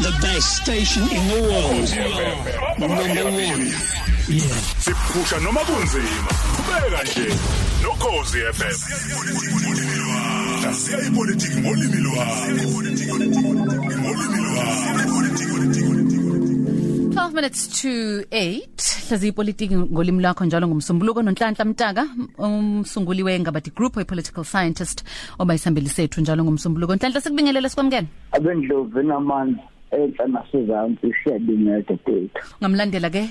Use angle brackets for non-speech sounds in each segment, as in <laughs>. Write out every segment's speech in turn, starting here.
The best station in the world. Number one. Yeah. siphusha noma kunzima qhubeka nje nokhozi FM hlaziya ipolitiki ngolimi lwakho ngolimi lwakho 12 minutes to 8 hlazi ipolitiki ngolimi lakho njalo ngumsombuluko nonhlanhla mtaka umsunguli wengabadi group a political scientist obayisambeli sethu njalo ngumsombuluko nhlanhla sikubingelele sikwamukela abendlovu namanzi enhla nasezantsi siyabingelela tethu. Ngamlandela ke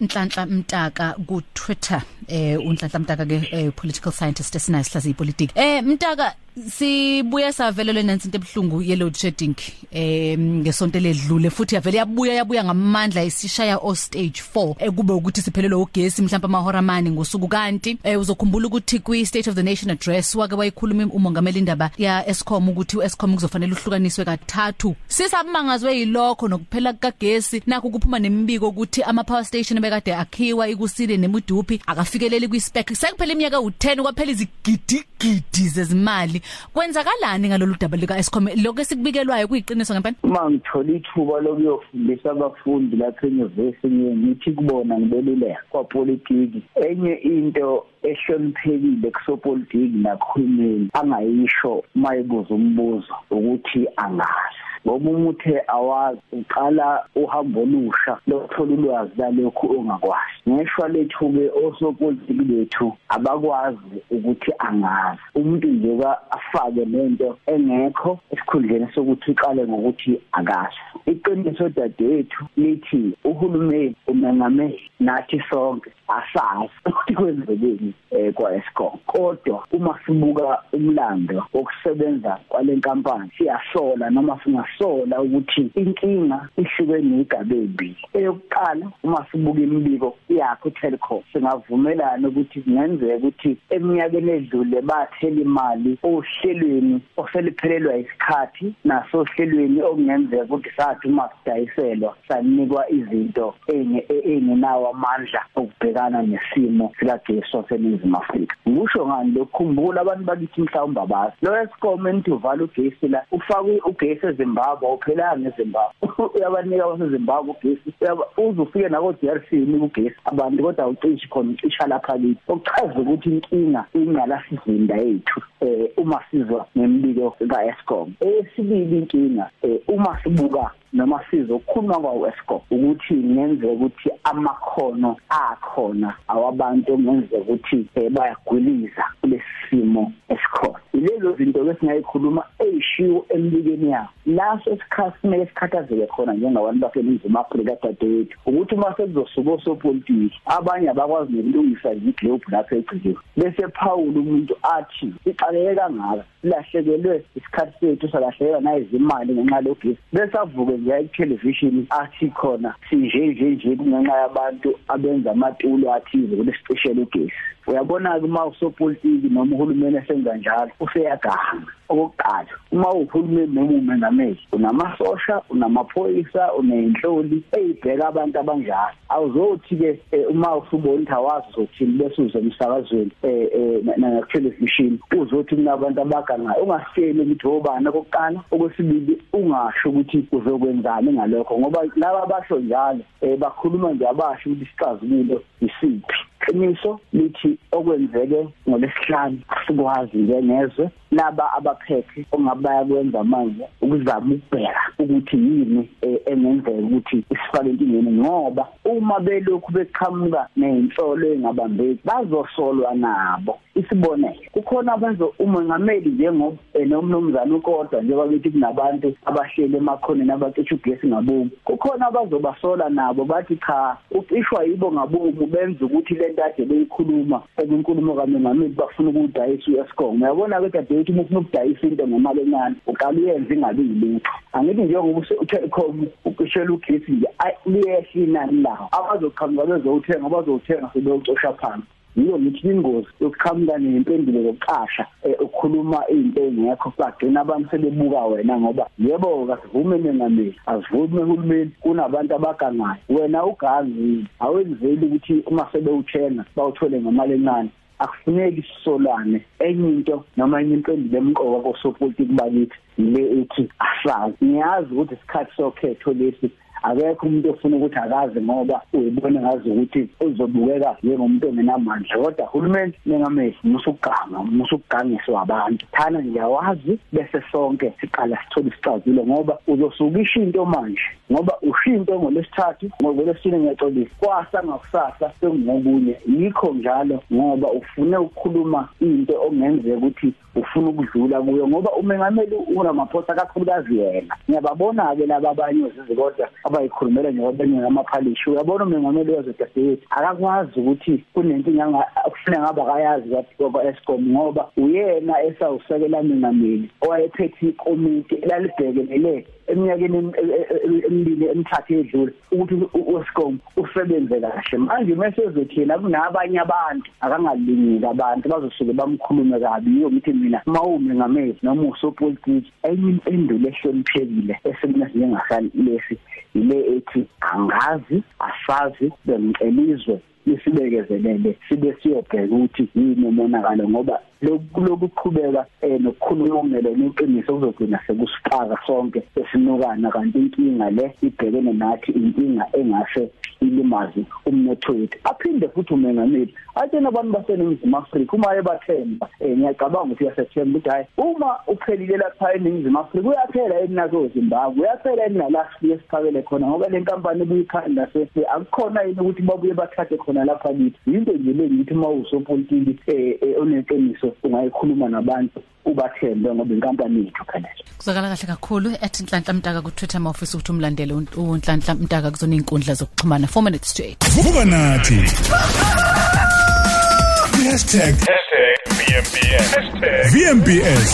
@nhlanhla mtaka ku Twitter eh unhlanhla mtaka ke eh, political scientist esinayo sihlazi ipolitiki. Eh mtaka sibuya savelelwe nansi into ebhlungu ye load shedding eh ngesonto ledlule futhi yavele yabuya yabuya ngamandla isishaya o stage 4 ekube ukuthi siphelelwe ugesi mhlawumbe amahora amane ngosuku. Kanti eh, uzokhumbula ukuthi kwi state of the nation address wake wayikhuluma umongameli indaba ya Eskom ukuthi uEskom kuzofanele uhlukaniswe kathathu. Sisabangazwe yilokho nokuphela kagesi nakho kuphuma nemibiko ukuthi ama power station bekade akhiwa ikusile nemudupi akafikeleli kwi spec sekuphela iminyaka u10 kwaphela izigidi gidi zezimali. Kwenzakalani ngalolu daba lika Eskom lokho esikubikelwayo kuyiqiniso ngempela? Uma ngithola ithuba lokuyofundisa abafundi lapha enyuvesi ngithi kubona ngibeluleka kwapolitiki. Enye into ehloniphekile kusopolitiki nakuhulumeni angayisho mayibuza umbuzo ukuthi angazi ngoba umuthe awazi uqala uhambo olusha lokuthola ulwazi lalokhu ongakwazi. Ngeshwa lethu ke osopolitiki bethu abakwazi ukuthi angazi. Umuntu nje afake lento engekho esikhundleni sokuthi uqale ngokuthi akazi. Iqiniso dadethu lithi uhulumeni umengameli nathi sonke asazi ukuthi kwenzekeni eh kwa Eskom kodwa uma sibuka umlando wokusebenza kwalenkampani siyasola noma singasola ukuthi inkinga ihluke negabe embi. Eyokuqala uma sibuka imibiko yakho Telkom singavumelana ukuthi kungenzeka ukuthi eminyakeni edlule bathela imali ohlelweni oseliphelelwa isikhathi naso hlelweni okungenzeka ukuthi sathi uma sidayiselwa sanikwa izinto engenawo amandla okubhekana nesimo sikagesi waseNingizimu Afrika. Ngisho ngani lokukhumbula abantu bakithi mhlawumbe abazi. Lo Eskom entuvala ugesi la ufake ugesi eZimbabwe uphelanga <laughs> eZimbabwe. Uyabanika waseZimbabwe ugesi. Uzufike nako DRC nika ugesi abantu kodwa ucishi khona ucisha lapha kithi. Okuchaza ukuthi inkinga ingala sizinda yethu eh uma sizwa nemibiko ka Eskom esibili inkinga eh uma sibuka noma sizokhuluma kwawo Eskom ukuthi ngenzeka ukuthi amakhono akhona awabantu ngenzeka ukuthi bayagwiliza kulesimo esikhona. Ilezo zinto lesingayikhuluma eyishiwo embikeni yawo laso isikhathi kumele sikhathazeke khona njengabantu baseNingizimu Afrika dadewethu ukuthi uma sekuzosuka osopolitiki abanye abakwazi nokulungisa iglobe lapho egcikiwe bese Paul umuntu athi ixakeke kangaka silahlekelwe isikhathi sethu salahleka nayizimali ngenxa lokugesi bese avuke nje television athi khona sinje nje nje kungenxa yabantu abenza amatulo athize kulesipesheli ugesi. Uyabona kuma usopolitiki noma uhulumeni esenza njalo useyaganga. Okokuqala uma uhulumeni noma umengameli unamasosha unamaphoyisa unenhloli eyibheka abantu abanjalo. Awuzothi ke uma usubona ukuthi awazi uzothini bese uze emsakazweni eh na television uzothi kunabantu abagangayo ungasitsheli ukuthi obani okokuqala okwesibili ungasho ukuthi uzokwenzani ngalokho ngoba laba basho njalo bakhuluma nje abasho ukuthi isixazululo isiphi. Iqiniso lithi okwenzeke ngolesihlanu sikwazi ngezwe laba abaphethe ongabaya kwenza manje ukuzama ukubheka ukuthi yini engenzeka ukuthi isifake intingeni ngoba uma belokhu beqhamuka nezinsolo engabambeki bazosolwa nabo. Isibonelo kukhona abenzo umongameli njengoba nomnumzana ukodwa njengoba bethi kunabantu abahleli emakhoneni abacisha ugesi ngabomu. Kukhona abazobasola nabo bathi cha ucishwa yibo ngabomu benza ukuthi lento ade beyikhuluma. Ekunkulumo kamongameli bafuna ukudayisa uEskom. Uyabona ke dadewethu uma ufuna ukudayisa into ngemali encane uqala uyenze ingabi yilutho. Angithi njengoba uTelkom ukishela ugesi nje liyehla inani lawo? Abazoqhamuka bezowuthenga abazowuthenga sebeyocosha phansi. Yiyo ngithi ingozi yokuqhamuka nempendulo yokuqasha ukukhuluma izinto engekho bagcina abantu sebebuka wena ngoba yebo kasivume mengameli asivume uhulumeni kunabantu abagangayo. Wena ugangi awenzeli ukuthi uma sebewuthenga bawuthole ngemali encane. Akufuneki sisolane enye into noma enye impendulo emqoka kosopolitiki bakithi ile ethi asazi ngiyazi ukuthi isikhathi sokhetho lesi akekho umuntu ofuna ukuthi akaze ngoba uyibona ngazi ukuthi uzobukeka njengomuntu ongenamandla. Kodwa uhulumeni nengamehlo musukuganga musukugangiswa abantu. Thana ngiyawazi bese sonke siqala sithola isicazelo ngoba uzosukisha into manje ngoba ushinto ngolesithathu ngolesine ngiyaxolisa kwasa ngakusasa sengokunye. Yikho njalo ngoba ufune ukukhuluma into ongenzeka ukuthi ufuna ukudlula kuyo ngoba umengameli uRamaphosa kakhulukazi yena. Ngiyababona ke laba abanye zizikodwa abayikhulumela nje kwabanye ngamaphalishi uyabona umengameli wezodadewethu akakwazi ukuthi kunenkinga kufuneka ngabe akayazi kwa Eskom ngoba uyena esawusekela mengameli owayephethe ikomiti elalibhekelele eminyakeni emibili emithathu edlule ukuthi uScom usebenze kahle. Manje mase thina kunabanye abantu akangalingile abantu bazosuke bamkhulume kabi. Yiyo ngithi mina mawume ngamezi noma usopolitiki enye impendulo ehloniphekile esimina njengasalesi ile ethi angazi asazi bengcelizwe isibekezelele sibe siyobheka ukuthi yini umonakalo ngoba lokuqhubeka eh nokukhuluma ngelona iqiniso kuzogcina sekusifaka sonke esinukana kanti inkinga le ibhekene nathi inkinga engase ilimazi umnotho wethu. Aphinde futhi umengameli atshena abantu baseningizimu Afrika uma ebathemba eh ngiyacabanga ukuthi uyasethemba ukuthi hayi uma uphelile lapha eningizimu Afrika uyaphela enazo Zimbabwe uyaphela enalafika esiphakele khona ngoba le nkampani buyikhanda sese akukhona yini ukuthi babuye bathathe khona lapha kithi into nje le ngithi uma usopolitiki eh oneqiniso ungayikhuluma nabantu ubathembe ngoba inkampani yethu phela kuzakala kahle kakhulu ethi Nhlanhla Mtaka ku Twitter mawufisa ukuthi umlandele uNhlanhla Mtaka kuzona inkundla zokuxhumana 4 minutes to 8 vuka nathi #VMBS #VMBS